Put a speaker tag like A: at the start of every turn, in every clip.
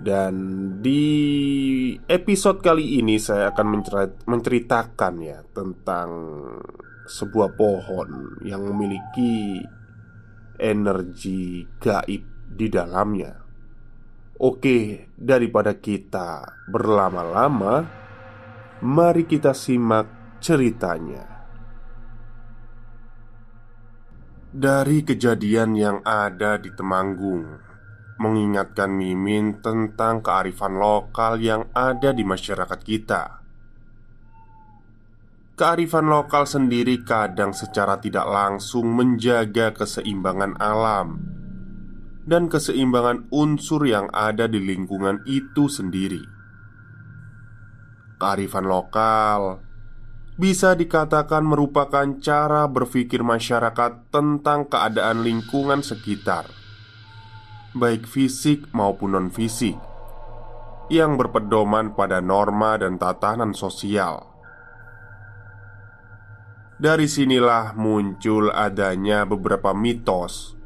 A: dan di episode kali ini saya akan menceritakan ya tentang sebuah pohon yang memiliki energi gaib di dalamnya. Oke, daripada kita berlama-lama, mari kita simak ceritanya. Dari kejadian yang ada di Temanggung mengingatkan Mimin tentang kearifan lokal yang ada di masyarakat kita. Kearifan lokal sendiri kadang secara tidak langsung menjaga keseimbangan alam dan keseimbangan unsur yang ada di lingkungan itu sendiri. Kearifan lokal bisa dikatakan merupakan cara berpikir masyarakat tentang keadaan lingkungan sekitar baik fisik maupun non-fisik, yang berpedoman pada norma dan tatanan sosial. Dari sinilah muncul adanya beberapa mitos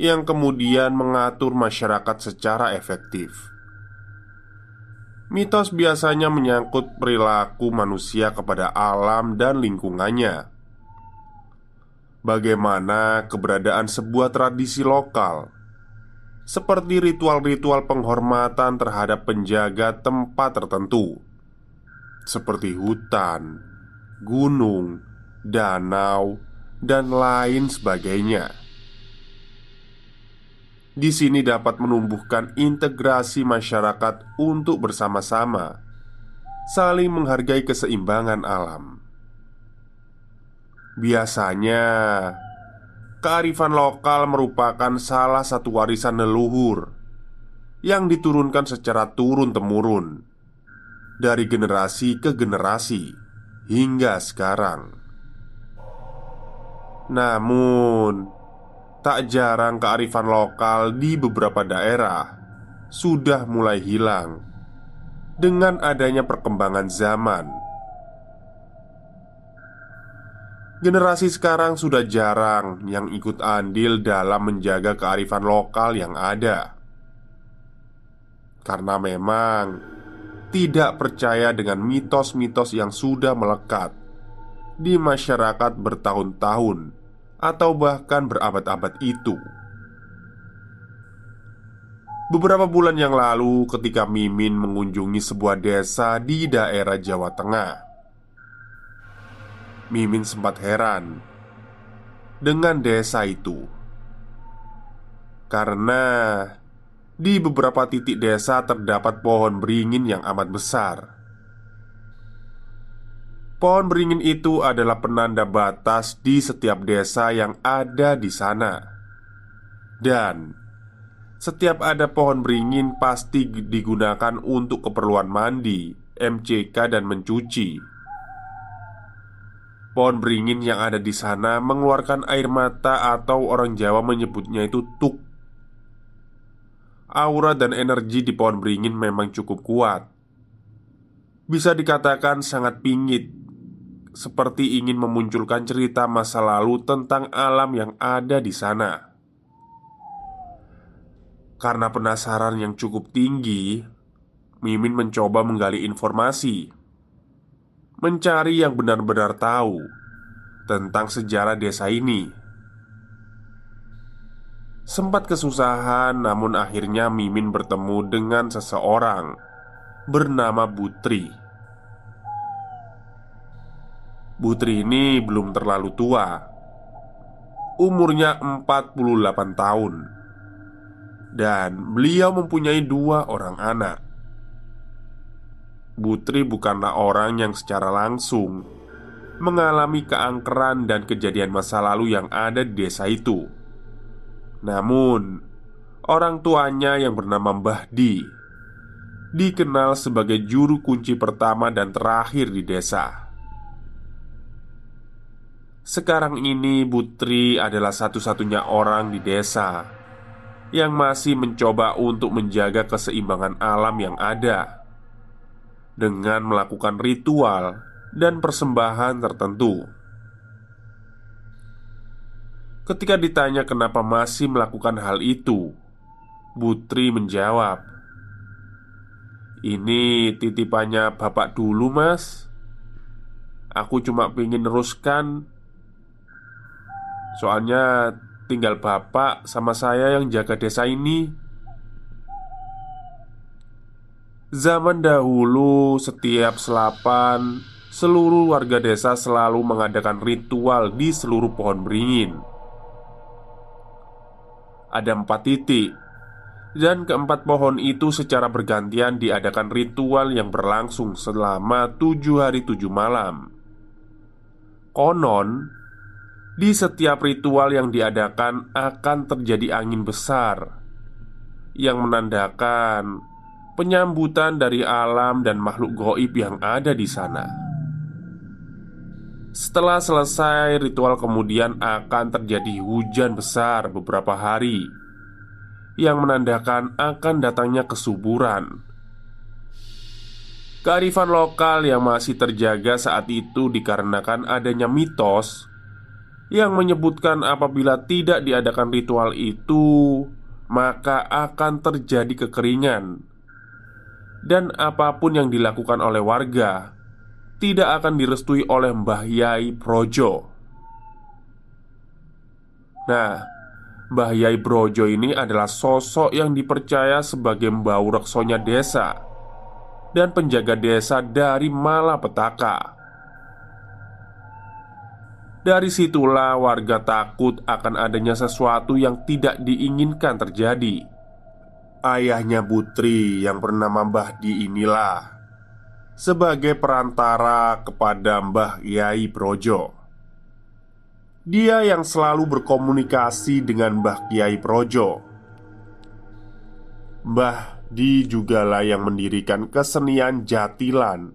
A: yang kemudian mengatur masyarakat secara efektif. Mitos biasanya menyangkut perilaku manusia kepada alam dan lingkungannya. Bagaimana keberadaan sebuah tradisi lokal seperti ritual-ritual penghormatan terhadap penjaga tempat tertentu, seperti hutan, gunung, danau, dan lain sebagainya. Di sini dapat menumbuhkan integrasi masyarakat untuk bersama-sama saling menghargai keseimbangan alam. Biasanya, kearifan lokal merupakan salah satu warisan leluhur yang diturunkan secara turun-temurun dari generasi ke generasi hingga sekarang. Namun, tak jarang kearifan lokal di beberapa daerah sudah mulai hilang dengan adanya perkembangan zaman Generasi sekarang sudah jarang yang ikut andil dalam menjaga kearifan lokal yang ada, karena memang tidak percaya dengan mitos-mitos yang sudah melekat di masyarakat bertahun-tahun atau bahkan berabad-abad itu. Beberapa bulan yang lalu, ketika Mimin mengunjungi sebuah desa di daerah Jawa Tengah, Mimin sempat heran dengan desa itu karena di beberapa titik desa terdapat pohon beringin yang amat besar. Pohon beringin itu adalah penanda batas di setiap desa yang ada di sana, dan setiap ada pohon beringin pasti digunakan untuk keperluan mandi, MCK, dan mencuci. Pohon beringin yang ada di sana mengeluarkan air mata atau orang Jawa menyebutnya itu tuk. Aura dan energi di pohon beringin memang cukup kuat. Bisa dikatakan sangat pingit Seperti ingin memunculkan cerita masa lalu tentang alam yang ada di sana. Karena penasaran yang cukup tinggi Mimin mencoba menggali informasi mencari yang benar-benar tahu tentang sejarah desa ini. Sempat kesusahan, namun akhirnya Mimin bertemu dengan seseorang bernama Butri. Butri ini belum terlalu tua. Umurnya 48 tahun. Dan beliau mempunyai dua orang anak. Butri bukanlah orang yang secara langsung mengalami keangkeran dan kejadian masa lalu yang ada di desa itu. Namun, orang tuanya yang bernama Mbah Di dikenal sebagai juru kunci pertama dan terakhir di desa. Sekarang ini, Butri adalah satu-satunya orang di desa yang masih mencoba untuk menjaga keseimbangan alam yang ada dengan melakukan ritual dan persembahan tertentu. Ketika ditanya kenapa masih melakukan hal itu, Putri menjawab, "Ini titipannya bapak dulu, Mas. Aku cuma ingin neruskan. Soalnya tinggal bapak sama saya yang jaga desa ini." Zaman dahulu, setiap selapan, seluruh warga desa selalu mengadakan ritual di seluruh pohon beringin. Ada empat titik, dan keempat pohon itu secara bergantian diadakan ritual yang berlangsung selama tujuh hari tujuh malam. Konon, di setiap ritual yang diadakan akan terjadi angin besar yang menandakan penyambutan dari alam dan makhluk goib yang ada di sana. Setelah selesai ritual, kemudian akan terjadi hujan besar beberapa hari yang menandakan akan datangnya kesuburan. Kearifan lokal yang masih terjaga saat itu dikarenakan adanya mitos yang menyebutkan apabila tidak diadakan ritual itu, maka akan terjadi kekeringan dan apa pun yang dilakukan oleh warga tidak akan direstui oleh Mbah Yai Projo. Nah, Mbah Yai Projo ini adalah sosok yang dipercaya sebagai mbau reksonya desa dan penjaga desa dari malapetaka. Dari situlah warga takut akan adanya sesuatu yang tidak diinginkan terjadi Ayahnya Putri yang bernama Mbah Di inilah Sebagai perantara kepada Mbah Yai Projo. Dia yang selalu berkomunikasi dengan Mbah Kiai Projo. Mbah Di jugalah yang mendirikan kesenian jatilan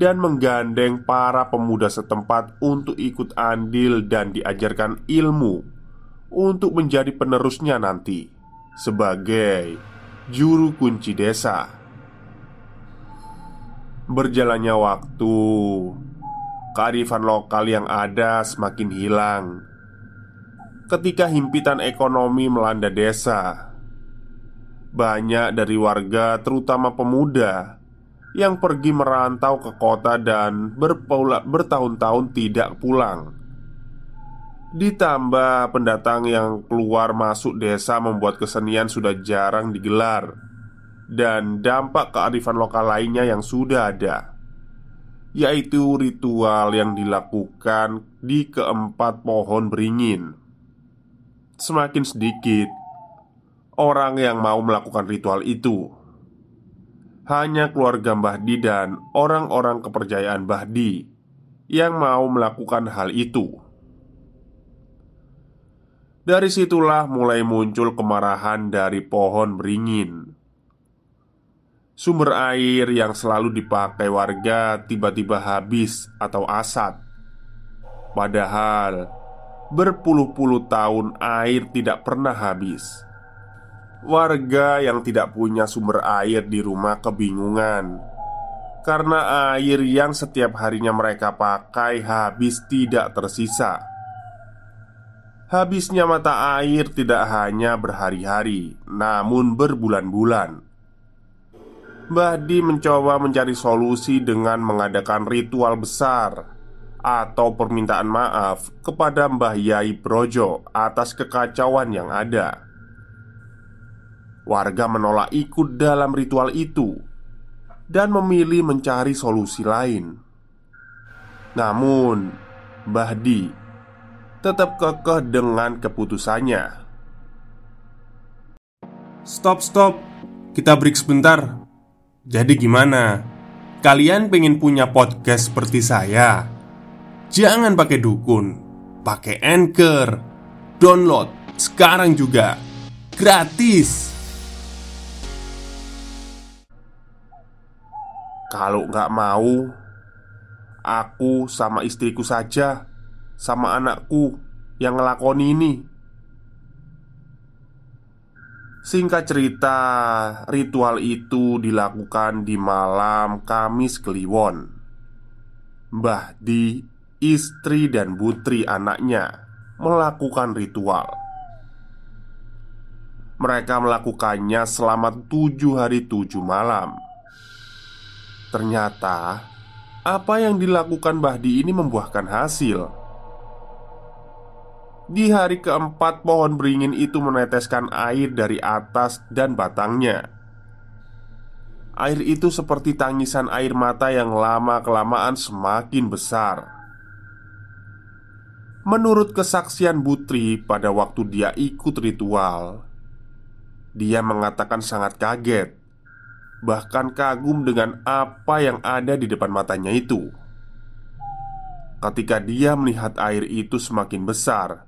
A: Dan menggandeng para pemuda setempat untuk ikut andil dan diajarkan ilmu Untuk menjadi penerusnya nanti sebagai juru kunci desa. Berjalannya waktu, kearifan lokal yang ada semakin hilang. Ketika himpitan ekonomi melanda desa, banyak dari warga, terutama pemuda, yang pergi merantau ke kota dan bertahun-tahun tidak pulang Ditambah pendatang yang keluar masuk desa membuat kesenian sudah jarang digelar. Dan dampak kearifan lokal lainnya yang sudah ada Yaitu ritual yang dilakukan di keempat pohon beringin. Semakin sedikit orang yang mau melakukan ritual itu. Hanya keluarga Mbah Di dan orang-orang kepercayaan Mbah Di Yang mau melakukan hal itu dari situlah mulai muncul kemarahan dari pohon beringin. Sumber air yang selalu dipakai warga tiba-tiba habis atau asat Padahal berpuluh-puluh tahun air tidak pernah habis. Warga yang tidak punya sumber air di rumah kebingungan karena air yang setiap harinya mereka pakai habis tidak tersisa. Habisnya mata air tidak hanya berhari-hari, namun berbulan-bulan. Mbah Di mencoba mencari solusi dengan mengadakan ritual besar atau permintaan maaf kepada Mbah Yai Brojo atas kekacauan yang ada. Warga menolak ikut dalam ritual itu dan memilih mencari solusi lain. Namun, Mbah Di tetap kekeh dengan keputusannya.
B: Stop, stop. Kita break sebentar. Jadi gimana? Kalian pengen punya podcast seperti saya? Jangan pakai dukun, pakai Anchor. Download sekarang juga. Gratis.
A: Kalau nggak mau, aku sama istriku saja, sama anakku yang ngelakoni ini. Singkat cerita, ritual itu dilakukan di malam Kamis Kliwon. Mbah Di, istri dan putri anaknya melakukan ritual. Mereka melakukannya selama tujuh hari tujuh malam. Ternyata apa yang dilakukan Bahdi ini membuahkan hasil. Di hari keempat, pohon beringin itu meneteskan air dari atas dan batangnya. Air itu seperti tangisan air mata yang lama-kelamaan semakin besar. Menurut kesaksian Butri, pada waktu dia ikut ritual, dia mengatakan sangat kaget bahkan kagum dengan apa yang ada di depan matanya itu. Ketika dia melihat air itu semakin besar,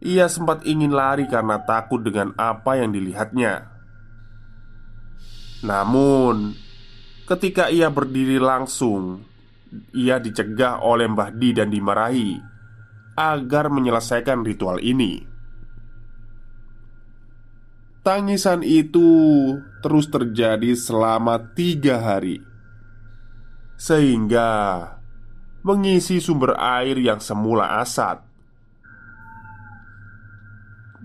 A: ia sempat ingin lari karena takut dengan apa yang dilihatnya. Namun, ketika ia berdiri langsung, ia dicegah oleh Mbah Di dan dimarahi agar menyelesaikan ritual ini. Tangisan itu terus terjadi selama tiga hari, sehingga mengisi sumber air yang semula asat.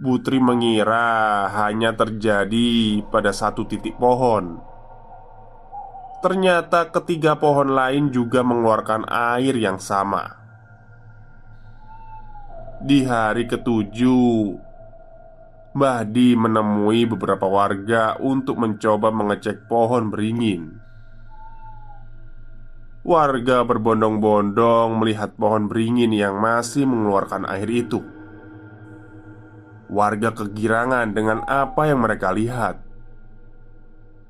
A: Putri mengira hanya terjadi pada satu titik pohon. Ternyata ketiga pohon lain juga mengeluarkan air yang sama. Di hari ketujuh, Mbah menemui beberapa warga untuk mencoba mengecek pohon beringin. Warga berbondong-bondong melihat pohon beringin yang masih mengeluarkan air itu. Warga kegirangan dengan apa yang mereka lihat.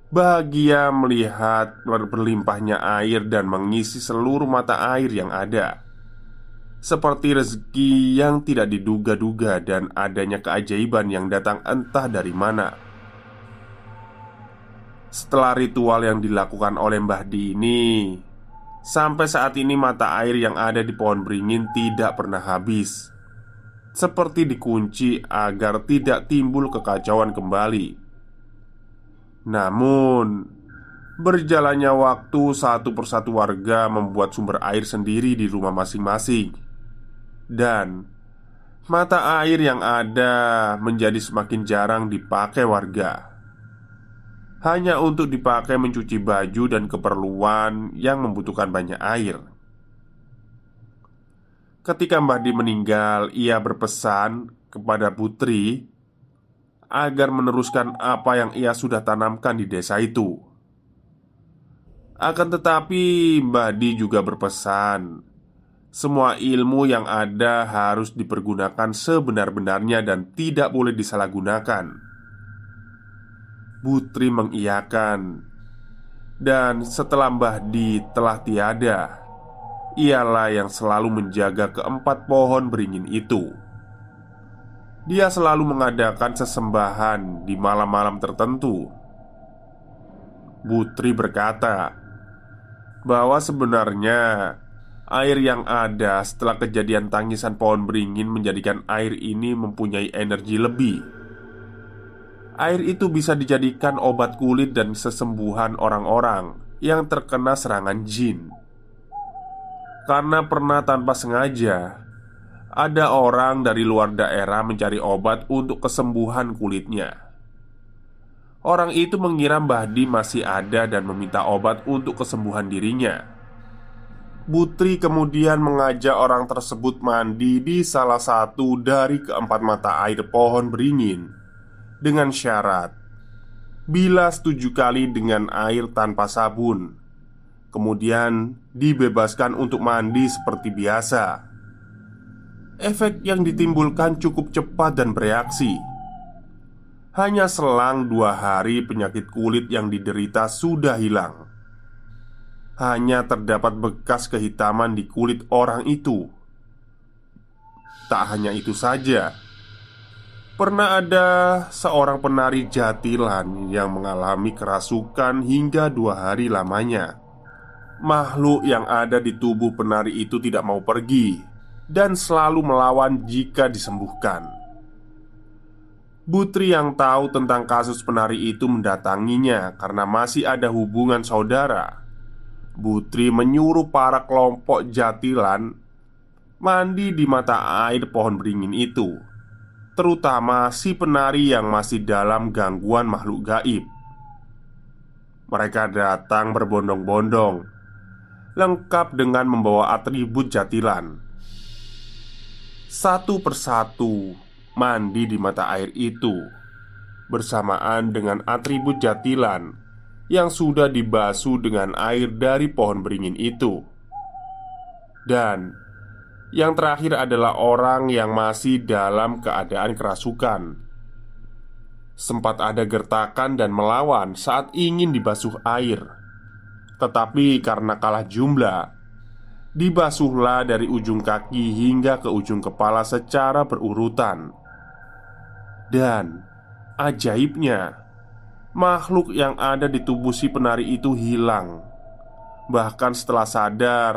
A: Bahagia melihat berlimpahnya air dan mengisi seluruh mata air yang ada seperti rezeki yang tidak diduga-duga dan adanya keajaiban yang datang entah dari mana. Setelah ritual yang dilakukan oleh Mbah Di ini, sampai saat ini mata air yang ada di pohon beringin tidak pernah habis, seperti dikunci agar tidak timbul kekacauan kembali. Namun, berjalannya waktu, satu persatu warga membuat sumber air sendiri di rumah masing-masing dan mata air yang ada menjadi semakin jarang dipakai warga. Hanya untuk dipakai mencuci baju dan keperluan yang membutuhkan banyak air. Ketika Mbah Di meninggal, ia berpesan kepada putri agar meneruskan apa yang ia sudah tanamkan di desa itu. Akan tetapi, Mbah Di juga berpesan semua ilmu yang ada harus dipergunakan sebenar-benarnya dan tidak boleh disalahgunakan. Putri mengiyakan, dan setelah Mbah Di telah tiada, ialah yang selalu menjaga keempat pohon beringin itu. Dia selalu mengadakan sesembahan di malam-malam tertentu. Putri berkata bahwa sebenarnya Air yang ada setelah kejadian tangisan pohon beringin menjadikan air ini mempunyai energi lebih. Air itu bisa dijadikan obat kulit dan sesembuhan orang-orang yang terkena serangan jin. Karena pernah tanpa sengaja ada orang dari luar daerah mencari obat untuk kesembuhan kulitnya. Orang itu mengira Mbah Di masih ada dan meminta obat untuk kesembuhan dirinya. Putri kemudian mengajak orang tersebut mandi di salah satu dari keempat mata air pohon beringin dengan syarat bila setuju kali dengan air tanpa sabun, kemudian dibebaskan untuk mandi seperti biasa. Efek yang ditimbulkan cukup cepat dan bereaksi. Hanya selang dua hari, penyakit kulit yang diderita sudah hilang hanya terdapat bekas kehitaman di kulit orang itu. Tak hanya itu saja, pernah ada seorang penari jatilan yang mengalami kerasukan hingga dua hari lamanya. Makhluk yang ada di tubuh penari itu tidak mau pergi dan selalu melawan jika disembuhkan. Putri yang tahu tentang kasus penari itu mendatanginya karena masih ada hubungan saudara Butri menyuruh para kelompok jatilan mandi di mata air pohon beringin itu, terutama si penari yang masih dalam gangguan makhluk gaib. Mereka datang berbondong-bondong, lengkap dengan membawa atribut jatilan. Satu persatu mandi di mata air itu bersamaan dengan atribut jatilan yang sudah dibasuh dengan air dari pohon beringin itu. Dan yang terakhir adalah orang yang masih dalam keadaan kerasukan. Sempat ada gertakan dan melawan saat ingin dibasuh air, tetapi karena kalah jumlah, dibasuhlah dari ujung kaki hingga ke ujung kepala secara berurutan. Dan ajaibnya, makhluk yang ada di tubuh si penari itu hilang. Bahkan setelah sadar,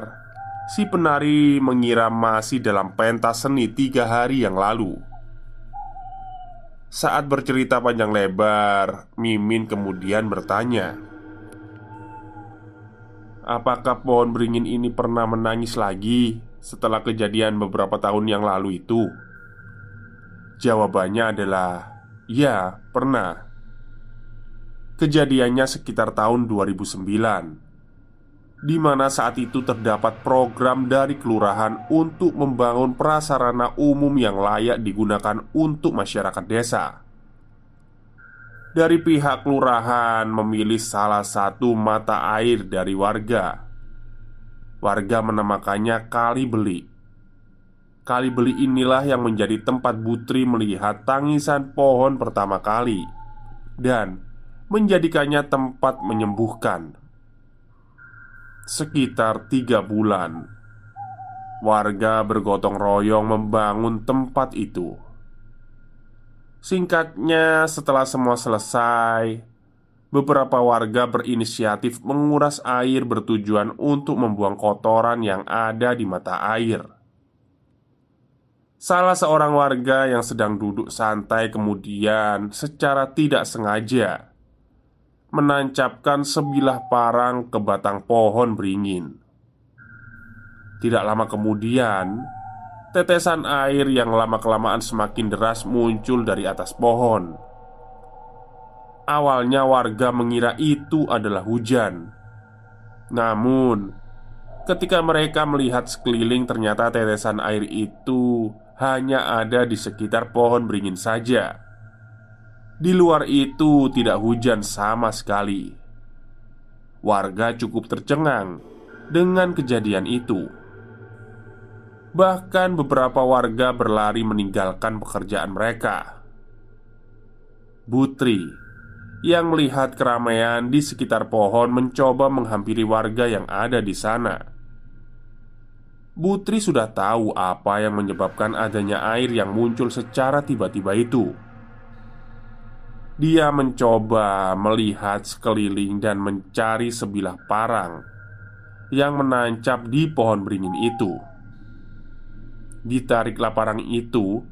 A: si penari mengira masih dalam pentas seni tiga hari yang lalu. Saat bercerita panjang lebar, Mimin kemudian bertanya, "Apakah pohon beringin ini pernah menangis lagi setelah kejadian beberapa tahun yang lalu itu?" Jawabannya adalah, "Ya, pernah." Kejadiannya sekitar tahun 2009 di mana saat itu terdapat program dari kelurahan untuk membangun prasarana umum yang layak digunakan untuk masyarakat desa. Dari pihak kelurahan memilih salah satu mata air dari warga. Warga menamakannya Kali Beli. Kali Beli inilah yang menjadi tempat Butri melihat tangisan pohon pertama kali dan menjadikannya tempat menyembuhkan. Sekitar tiga bulan, warga bergotong royong membangun tempat itu. Singkatnya, setelah semua selesai, beberapa warga berinisiatif menguras air bertujuan untuk membuang kotoran yang ada di mata air. Salah seorang warga yang sedang duduk santai kemudian secara tidak sengaja menancapkan sebilah parang ke batang pohon beringin. Tidak lama kemudian, tetesan air yang lama-kelamaan semakin deras muncul dari atas pohon. Awalnya warga mengira itu adalah hujan. Namun, ketika mereka melihat sekeliling ternyata tetesan air itu hanya ada di sekitar pohon beringin saja. Di luar itu tidak hujan sama sekali. Warga cukup tercengang dengan kejadian itu. Bahkan beberapa warga berlari meninggalkan pekerjaan mereka. Butri yang melihat keramaian di sekitar pohon mencoba menghampiri warga yang ada di sana. Butri sudah tahu apa yang menyebabkan adanya air yang muncul secara tiba-tiba itu. Dia mencoba melihat sekeliling dan mencari sebilah parang
C: yang menancap di pohon beringin itu. Ditariklah parang itu,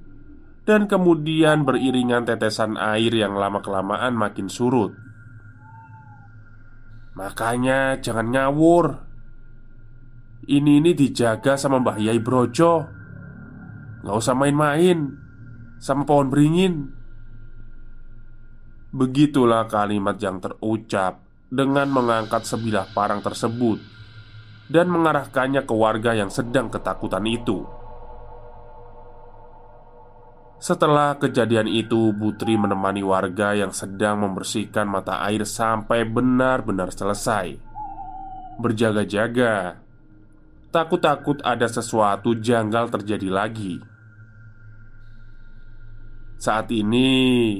C: dan kemudian beriringan tetesan air yang lama-kelamaan makin surut. Makanya jangan ngawur. Ini ini dijaga sama Mbah Yai Brojo. Nggak usah main-main sama pohon beringin. Begitulah kalimat yang terucap dengan mengangkat sebilah parang tersebut dan mengarahkannya ke warga yang sedang ketakutan itu. Setelah kejadian itu, Putri menemani warga yang sedang membersihkan mata air sampai benar-benar selesai. Berjaga-jaga, takut-takut ada sesuatu janggal terjadi lagi. Saat ini,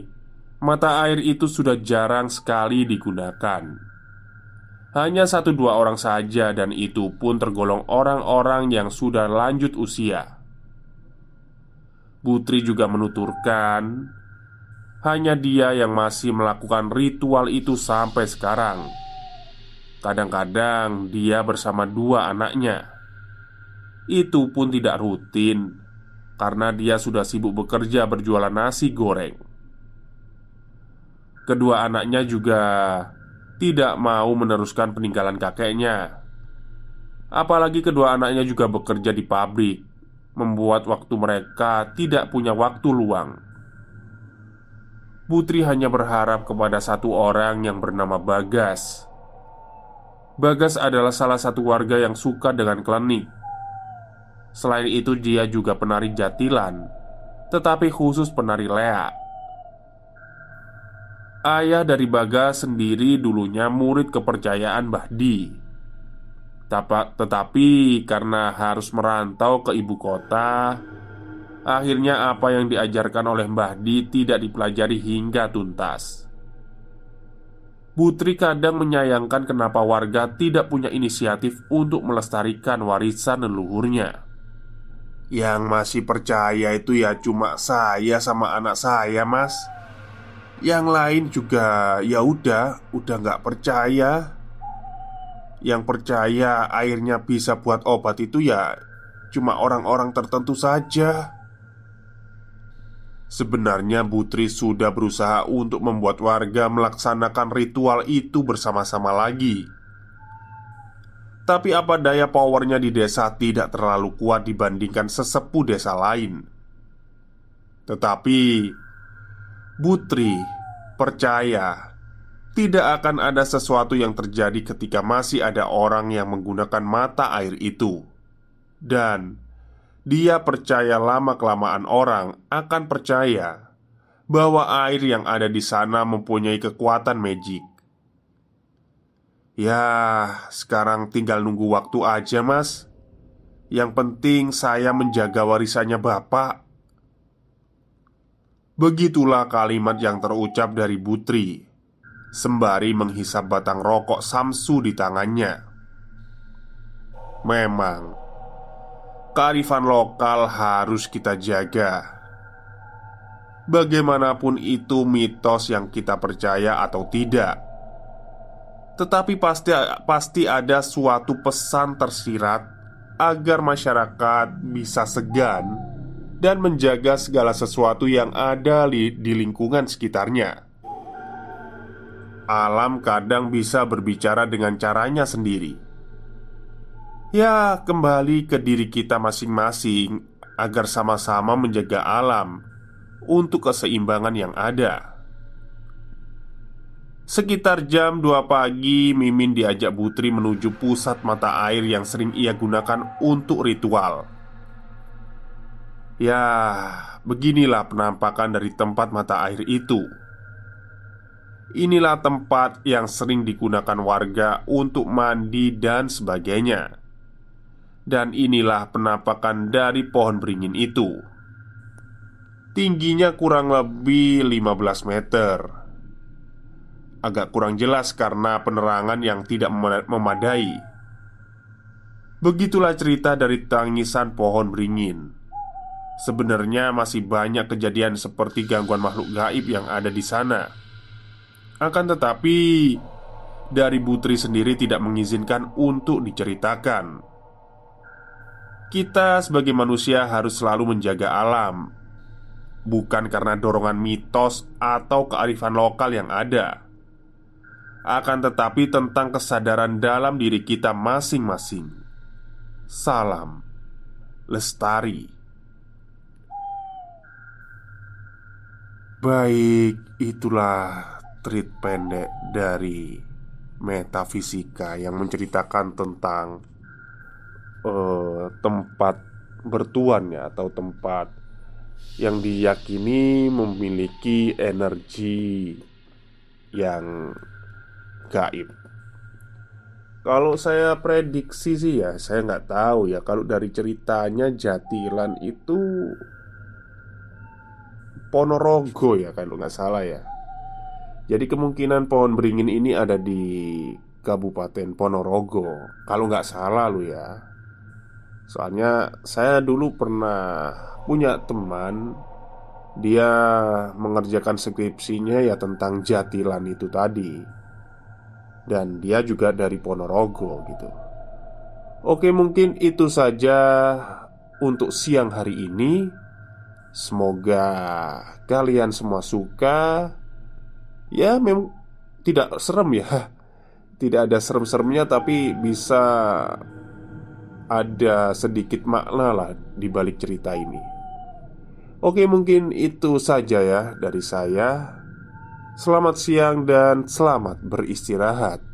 C: mata air itu sudah jarang sekali digunakan. Hanya satu dua orang saja, dan itu pun tergolong orang-orang yang sudah lanjut usia. Putri juga menuturkan Hanya dia yang masih melakukan ritual itu sampai sekarang. Kadang-kadang dia bersama dua anaknya. Itu pun tidak rutin Karena dia sudah sibuk bekerja berjualan nasi goreng. Kedua anaknya juga tidak mau meneruskan peninggalan kakeknya. Apalagi kedua anaknya juga bekerja di pabrik membuat waktu mereka tidak punya waktu luang. Putri hanya berharap kepada satu orang yang bernama Bagas. Bagas adalah salah satu warga yang suka dengan klinik. Selain itu, dia juga penari jatilan, tetapi khusus penari lea. Ayah dari Bagas sendiri dulunya murid kepercayaan Bahdi tetapi karena harus merantau ke ibu kota, akhirnya apa yang diajarkan oleh Mbah Di tidak dipelajari hingga tuntas. Putri kadang menyayangkan kenapa warga tidak punya inisiatif untuk melestarikan warisan leluhurnya.
A: Yang masih percaya itu ya cuma saya sama anak saya, Mas. Yang lain juga ya udah, udah nggak percaya. Yang percaya airnya bisa buat obat itu ya Cuma orang-orang tertentu saja. Sebenarnya Putri sudah berusaha untuk membuat warga melaksanakan ritual itu bersama-sama lagi. Tapi apa daya powernya di desa tidak terlalu kuat dibandingkan sesepuh desa lain? Tetapi Putri percaya tidak akan ada sesuatu yang terjadi ketika masih ada orang yang menggunakan mata air itu, dan dia percaya lama-kelamaan orang akan percaya bahwa air yang ada di sana mempunyai kekuatan magic. Ya, sekarang tinggal nunggu waktu aja, Mas. Yang penting saya menjaga warisannya Bapak. Begitulah kalimat yang terucap dari Butri Sembari menghisap batang rokok Samsu di tangannya. Memang Kearifan lokal harus kita jaga. Bagaimanapun itu mitos yang kita percaya atau tidak. Tetapi pasti, pasti ada suatu pesan tersirat Agar masyarakat bisa segan Dan menjaga segala sesuatu yang ada di, di lingkungan sekitarnya Alam kadang bisa berbicara dengan caranya sendiri. Ya, kembali ke diri kita masing-masing agar sama-sama menjaga alam untuk keseimbangan yang ada. Sekitar jam 2 pagi, Mimin diajak Putri menuju pusat mata air yang sering ia gunakan untuk ritual. Ya, beginilah penampakan dari tempat mata air itu. Inilah tempat yang sering digunakan warga untuk mandi dan sebagainya. Dan inilah penampakan dari pohon beringin itu. Tingginya kurang lebih 15 meter. Agak kurang jelas karena penerangan yang tidak memadai. Begitulah cerita dari tangisan pohon beringin. Sebenarnya masih banyak kejadian seperti gangguan makhluk gaib yang ada di sana. Akan tetapi, dari Putri sendiri tidak mengizinkan untuk diceritakan. Kita sebagai manusia harus selalu menjaga alam, bukan karena dorongan mitos atau kearifan lokal yang ada, akan tetapi tentang kesadaran dalam diri kita masing-masing. Salam lestari. Baik, itulah treat pendek dari metafisika yang menceritakan tentang uh, tempat bertuan ya atau tempat yang diyakini memiliki energi yang gaib. Kalau saya prediksi sih ya, saya nggak tahu ya. Kalau dari ceritanya Jatilan itu Ponorogo ya, kalau nggak salah ya. Jadi kemungkinan pohon beringin ini ada di Kabupaten Ponorogo. Kalau nggak salah lu ya. Soalnya saya dulu pernah punya teman Dia mengerjakan skripsinya ya tentang jatilan itu tadi. Dan dia juga dari Ponorogo gitu. Oke mungkin itu saja untuk siang hari ini. Semoga kalian semua suka Ya memang tidak serem ya. Tidak ada serem-seremnya tapi bisa Ada sedikit makna lah di balik cerita ini. Oke mungkin itu saja ya dari saya. Selamat siang dan selamat beristirahat